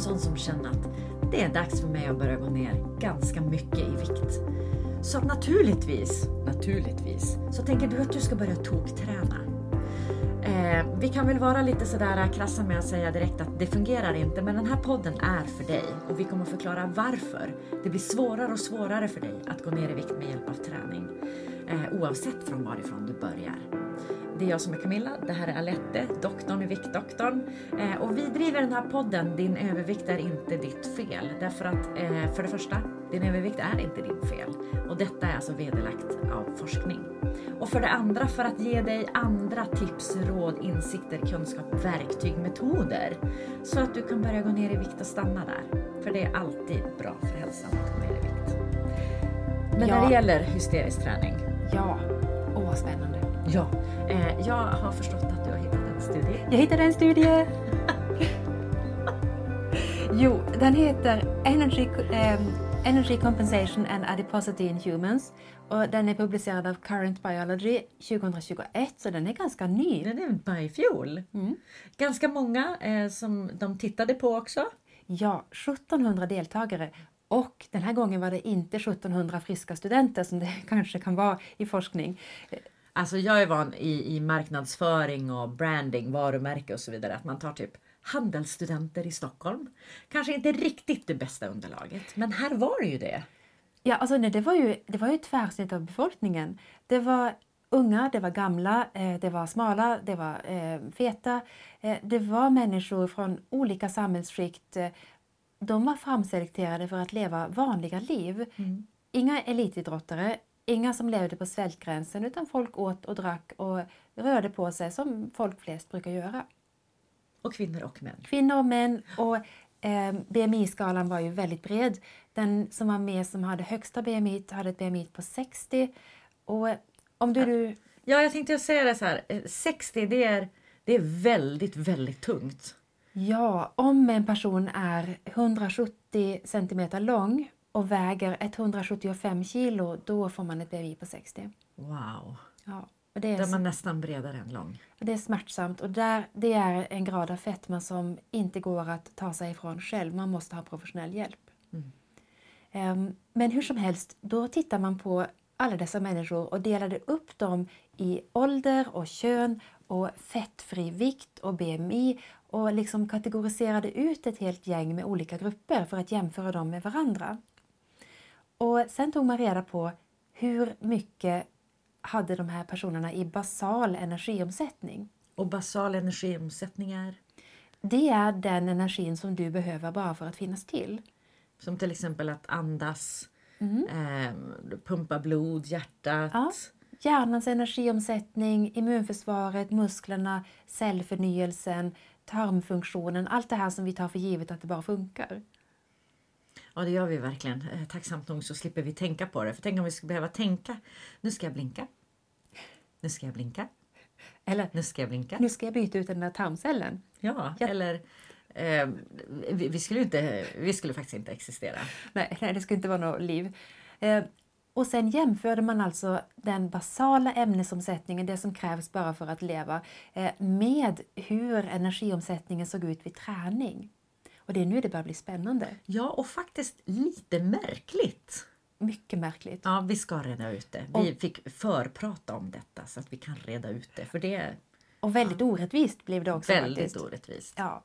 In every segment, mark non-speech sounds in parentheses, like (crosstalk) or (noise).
En sån som känner att det är dags för mig att börja gå ner ganska mycket i vikt? Så att naturligtvis, naturligtvis, så tänker du att du ska börja tokträna. Eh, vi kan väl vara lite sådär krassa med att säga direkt att det fungerar inte, men den här podden är för dig och vi kommer förklara varför det blir svårare och svårare för dig att gå ner i vikt med hjälp av träning. Eh, oavsett från varifrån du börjar. Det är jag som är Camilla, det här är Alette, doktorn i Viktdoktorn. Eh, och vi driver den här podden Din övervikt är inte ditt fel. Därför att eh, för det första, din övervikt är inte ditt fel. Och detta är alltså vederlagt av forskning. Och för det andra, för att ge dig andra tips, råd, insikter, kunskap, verktyg, metoder. Så att du kan börja gå ner i vikt och stanna där. För det är alltid bra för hälsan att gå ner i vikt. Men Ja. när det gäller hysterisk träning, Ja, åh vad spännande. Ja, eh, jag har förstått att du har hittat en studie. Jag hittade en studie. (laughs) jo, den heter Energy, ehm, Energy Compensation and Adiposity in Humans och den är publicerad av Current Biology 2021 så den är ganska ny. Den är bara i fjol. Ganska många eh, som de tittade på också. Ja, 1700 deltagare och den här gången var det inte 1700 friska studenter som det (laughs) kanske kan vara i forskning. Alltså jag är van i, i marknadsföring och branding, varumärke och så vidare, att man tar typ handelsstudenter i Stockholm. Kanske inte riktigt det bästa underlaget, men här var det ju det. Ja, alltså nej, det var ju det var ju tvärsnitt av befolkningen. Det var unga, det var gamla, eh, det var smala, det var eh, feta. Eh, det var människor från olika samhällsskikt. De var framselekterade för att leva vanliga liv. Inga elitidrottare, inga som levde på svältgränsen utan folk åt och drack och rörde på sig som folk flest brukar göra. Och kvinnor och män. Kvinnor och män och eh, BMI-skalan var ju väldigt bred. Den som var med som hade högsta BMI hade ett BMI på 60. Och om du, du Ja, jag tänkte säga det så här, eh, 60 det är, det är väldigt, väldigt tungt. ja, om en person är 170 centimeter lång och väger 175 kilo, då får man ett BMI på 60. Wow. Ja, och det, är, är man nästan bredare än lång. det är smärtsamt och där, det är en grad av fetma som inte går att ta sig ifrån själv. Man måste ha professionell hjälp. Ehm, Men hur som helst, då tittar man på alla dessa människor och delade upp dem i ålder och kön och fettfri vikt och BMI och liksom kategoriserade ut ett helt gäng med olika grupper för att jämföra dem med varandra. Och sen tog man reda på hur mycket hade de här personerna i basal energiomsättning. Och basal energiomsättning är Det är den energin som du behöver bara för att finnas till. som till exempel att andas, eh, pumpa blod, hjärtat. Ja. Hjärnans energiomsättning, immunförsvaret, musklerna, cellförnyelsen, tarmfunktionen, allt det här som vi tar för givet att det bara funkar. Ja, det gör vi verkligen. Eh, Tacksamt nog så slipper vi tänka på det. För tänk om vi skulle behöva tänka. Nu ska jag blinka. Nu ska jag blinka. Eller Nu ska jag blinka. nu ska jag byta ut den där tarmcellen. Ja, Ja. eller eh, vi, vi, skulle inte, vi skulle faktiskt inte existera. Nej, nej, det ska inte vara något liv. Eh, och sen jämförde man alltså den basala ämnesomsättningen, det som krävs bara för att leva, eh, med hur energiomsättningen såg ut vid träning. Och det är nu det börjar bli spännande. Ja, och faktiskt lite märkligt. Mycket märkligt. Ja, vi ska reda ut det. Vi fick förprata om detta så att vi kan reda ut det. För det Och väldigt orättvist blev det också väldigt faktiskt. orättvist. Ja,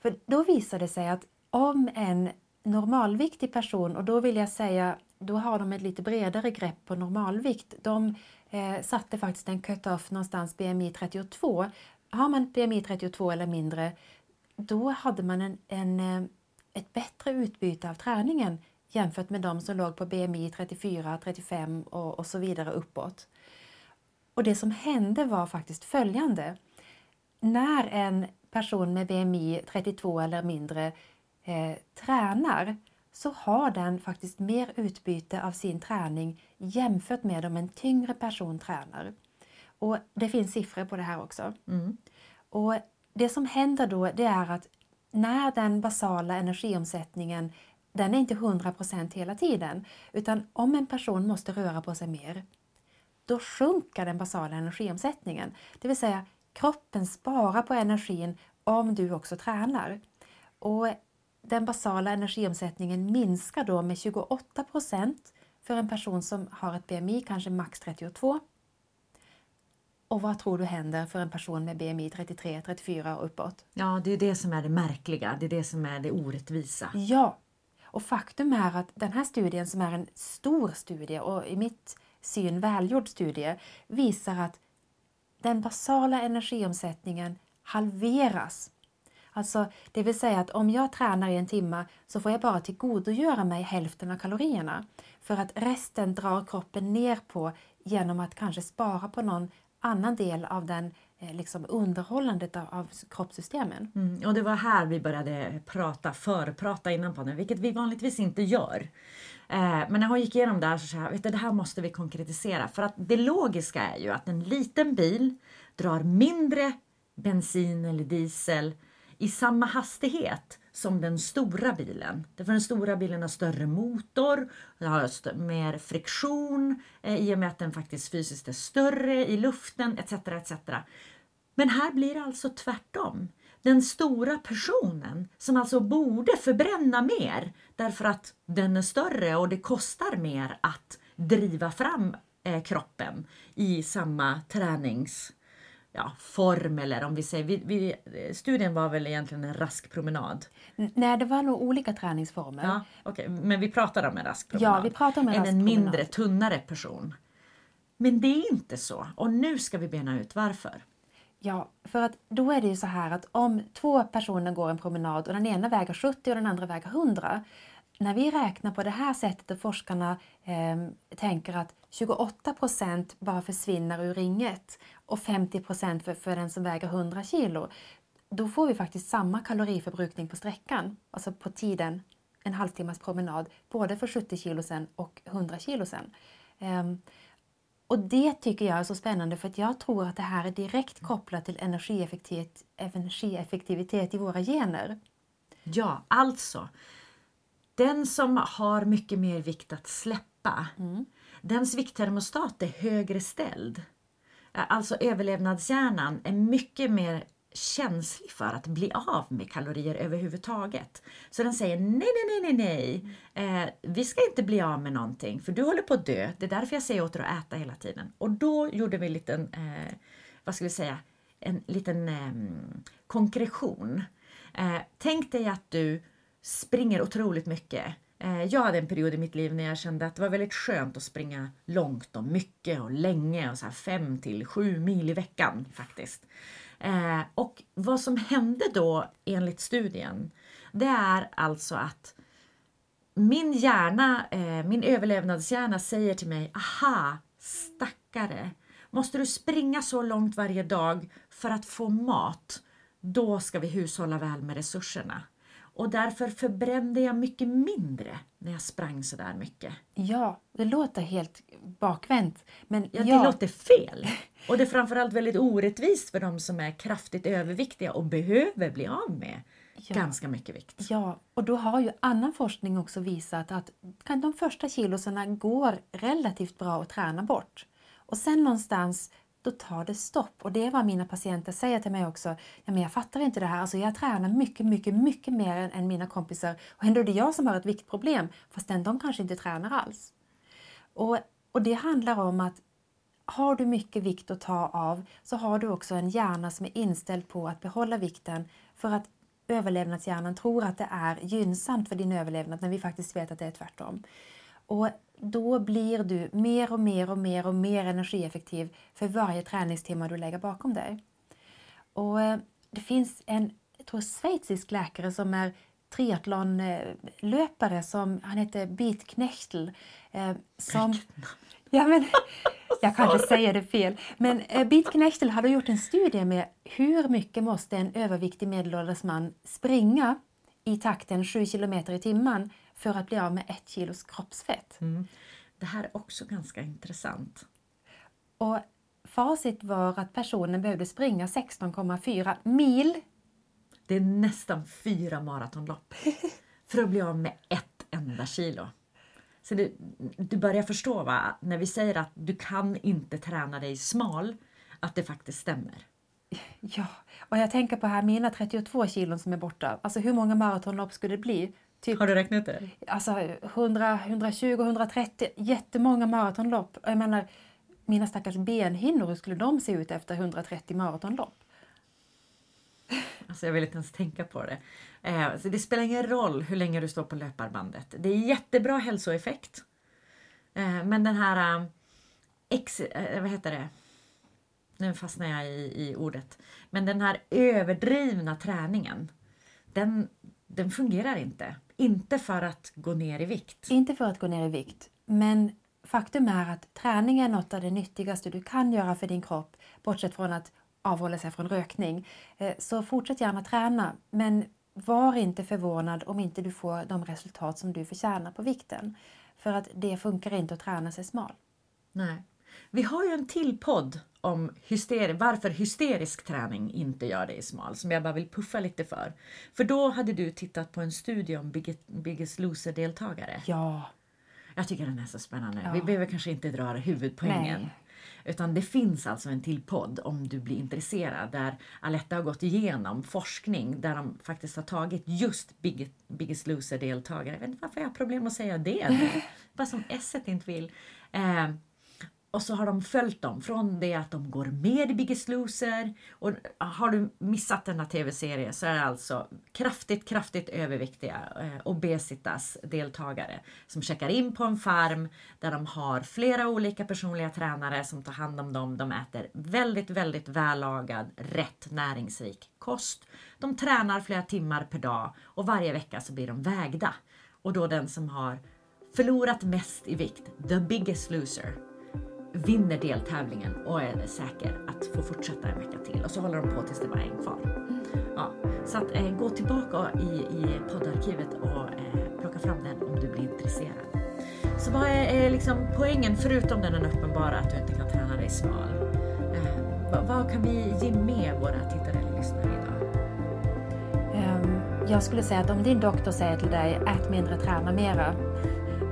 för då visade det sig att om en normalviktig person, och då vill jag säga, då har de ett lite bredare grepp på normalvikt. De eh, satte faktiskt en cut-off någonstans BMI 32. Har man BMI 32 eller mindre, då hade man en, en, eh, ett bättre utbyte av träningen jämfört med de som låg på BMI 34, 35 och, och så vidare uppåt. Och det som hände var faktiskt följande. När en person med BMI 32 eller mindre eh, tränar så har den faktiskt mer utbyte av sin träning jämfört med om en tyngre person tränar. Och Det finns siffror på det här också. Och det som händer då det är att när den basala energiomsättningen den är inte 100% hela tiden utan om en person måste röra på sig mer då sjunker den basala energiomsättningen. Det vill säga kroppen sparar på energin om du också tränar. Och den basala energiomsättningen minskar då med 28% för en person som har ett BMI kanske max 32. Och vad tror du händer för en person med BMI 33, 34 och uppåt? Ja, det är det som är det märkliga, det är det som är det orättvisa. Ja, och faktum är att den här studien som är en stor studie och i mitt syn välgjord studie visar att den basala energiomsättningen halveras. Alltså, det vill säga att om jag tränar i en timme så får jag bara tillgodogöra mig hälften av kalorierna. För att resten drar kroppen ner på genom att kanske spara på någon annan del av den eh, liksom underhållandet av, av kroppssystemen. Mm, och det var här vi började prata, förprata innan podden, vilket vi vanligtvis inte gör. Eh, men när hon gick igenom det här så sa jag, vet du, det här måste vi konkretisera. För att det logiska är ju att en liten bil drar mindre bensin eller diesel i samma hastighet som den stora bilen. Därför den stora bilen har större motor, har mer friktion eh, i och med att den faktiskt fysiskt är större i luften etc. etc. Men här blir det alltså tvärtom. Den stora personen som alltså borde förbränna mer därför att den är större och det kostar mer att driva fram eh, kroppen i samma tränings ja, form eller om vi säger, vi, vi, studien var väl egentligen en rask promenad? Nej, det var nog olika träningsformer. Ja, okay. Men vi pratar om en rask promenad? Ja, vi pratar om en rask en promenad. mindre, tunnare person. Men det är inte så och nu ska vi bena ut varför. Ja, för att då är det ju så här att om två personer går en promenad och den ena väger 70 och den andra väger 100 när vi räknar på det här sättet och forskarna eh, tänker att 28 procent bara försvinner ur ringet och 50 procent för, för den som väger 100 kilo, då får vi faktiskt samma kaloriförbrukning på sträckan, alltså på tiden, en halvtimmas promenad, både för 70 kilo sen och 100 kilo sen. Eh, och det tycker jag är så spännande för att jag tror att det här är direkt kopplat till energieffektivitet, energieffektivitet i våra gener. Ja, alltså den som har mycket mer vikt att släppa, mm. dens vikttermostat är högre ställd. Alltså överlevnadshjärnan är mycket mer känslig för att bli av med kalorier överhuvudtaget. Så den säger nej, nej, nej, nej, nej. Eh, vi ska inte bli av med någonting för du håller på att dö. Det är därför jag säger åt dig att äta hela tiden. Och då gjorde vi en liten, eh, vad ska vi säga, en liten eh, konkretion. Eh, tänk dig att du springer otroligt mycket. Eh, jag hade en period i mitt liv när jag kände att det var väldigt skönt att springa långt och mycket och länge och så här fem till sju mil i veckan faktiskt. Eh, och vad som hände då enligt studien, det är alltså att min hjärna, eh, min överlevnadshjärna säger till mig, aha, stackare, måste du springa så långt varje dag för att få mat, då ska vi hushålla väl med resurserna och därför förbrände jag mycket mindre när jag sprang så där mycket. Ja, det låter helt bakvänt. Men ja, ja, det låter fel. Och det är framförallt väldigt orättvist för de som är kraftigt överviktiga och behöver bli av med ja. ganska mycket vikt. Ja, och då har ju annan forskning också visat att de första kilosarna går relativt bra att träna bort. Och sen någonstans då tar det stopp. Och det är vad mina patienter säger till mig också. Ja, men jag fattar inte det här. Alltså jag tränar mycket, mycket, mycket mer än, än mina kompisar. Och ändå är det jag som har ett viktproblem, fastän de kanske inte tränar alls. Och, och det handlar om att har du mycket vikt att ta av så har du också en hjärna som är inställd på att behålla vikten för att överlevnadshjärnan tror att det är gynnsamt för din överlevnad när vi faktiskt vet att det är tvärtom. Och då blir du mer och mer och mer och mer energieffektiv för varje träningstimme du lägger bakom dig. Och eh, det finns en jag tror, schweizisk läkare som är triathlonlöpare som han heter Beat Knechtel. Eh, som, ja, men, (laughs) jag kanske säger det fel. Men eh, Beat Knechtel hade gjort en studie med hur mycket måste en överviktig medelålders man springa i takten 7 km i timmen för att bli av med ett kilos kroppsfett. Mm. Det här är också ganska intressant. Och Facit var att personen behövde springa 16,4 mil. Det är nästan fyra maratonlopp (laughs) för att bli av med ett enda kilo. Så du, du börjar förstå va, när vi säger att du kan inte träna dig smal, att det faktiskt stämmer. Ja, och jag tänker på här mina 32 kilon som är borta. Alltså hur många maratonlopp skulle det bli? Typ, Har du räknat det? Alltså 100, 120, 130, jättemånga maratonlopp. Jag menar, mina stackars benhinnor, hur skulle de se ut efter 130 maratonlopp? Alltså jag vill inte ens tänka på det. Eh, så det spelar ingen roll hur länge du står på löparbandet. Det är jättebra hälsoeffekt. Eh, men den här... Eh, ex, vad heter det? Nu fastnar jag i, i ordet. Men den här överdrivna träningen. Den, den fungerar inte. Inte för att gå ner i vikt. Inte för att gå ner i vikt. Men faktum är att träning är något av det nyttigaste du kan göra för din kropp, bortsett från att avhålla sig från rökning. Eh, så fortsätt gärna träna, men var inte förvånad om inte du får de resultat som du förtjänar på vikten. För att det funkar inte att träna sig smal. Nej. Vi har ju en till podd om hysteri varför hysterisk träning inte gör dig smal som jag bara vill puffa lite för. För då hade du tittat på en studie om Biggest Loser-deltagare. Ja. Jag tycker den är så spännande. Ja. Vi behöver kanske inte dra huvudpoängen. Nej. Utan det finns alltså en till podd om du blir intresserad där Aletta har gått igenom forskning där de faktiskt har tagit just Biggest Loser-deltagare. Jag vet inte varför jag har problem att säga det. (laughs) Bara som S inte vill. Eh, och så har de följt dem från det att de går med i Biggest Loser. Och har du missat denna tv-serie så är det alltså kraftigt, kraftigt överviktiga eh, obesitas deltagare som checkar in på en farm där de har flera olika personliga tränare som tar hand om dem. De äter väldigt, väldigt vällagad, rätt näringsrik kost. De tränar flera timmar per dag och varje vecka så blir de vägda. Och då den som har förlorat mest i vikt, the biggest loser, vinner deltävlingen och är säker att få fortsätta en vecka till. Och så håller de på tills det bara är en kvar. Ja, så att, eh, gå tillbaka i, i poddarkivet och eh, plocka fram den om du blir intresserad. Så vad är, eh, liksom poängen, förutom den uppenbara att du inte kan träna dig smal? Eh, vad, vad, kan vi ge med våra tittare eller lyssnare idag? Um, jag skulle säga att om din doktor säger till dig ät mindre, träna mera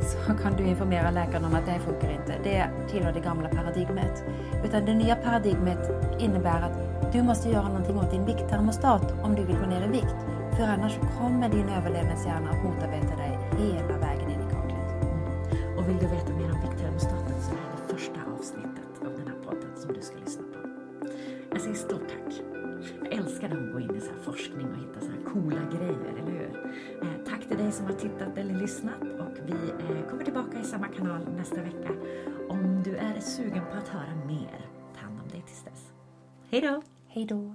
så kan du informera läkaren om att det funkar inte. Det tillhör det gamla paradigmet. Utan det nya paradigmet innebär att du måste göra någonting åt din vikttermostat om du vill gå ner i vikt. För annars kommer din överlevnadshjärna att motarbeta dig hela vägen in i kaklet. Mm. Och vill du veta mer om vikttermostaten så är det första avsnittet av den här podden som du ska lyssna på. Jag säger stort tack. Jag älskar när hon går in i så forskning och hittar så här coola grejer, eller hur? Eh, tack till dig som har tittat eller lyssnat vi eh, kommer tillbaka i samma kanal nästa vecka. Om du är sugen på att höra mer, ta hand om dig tills dess. Hej då! Hej då!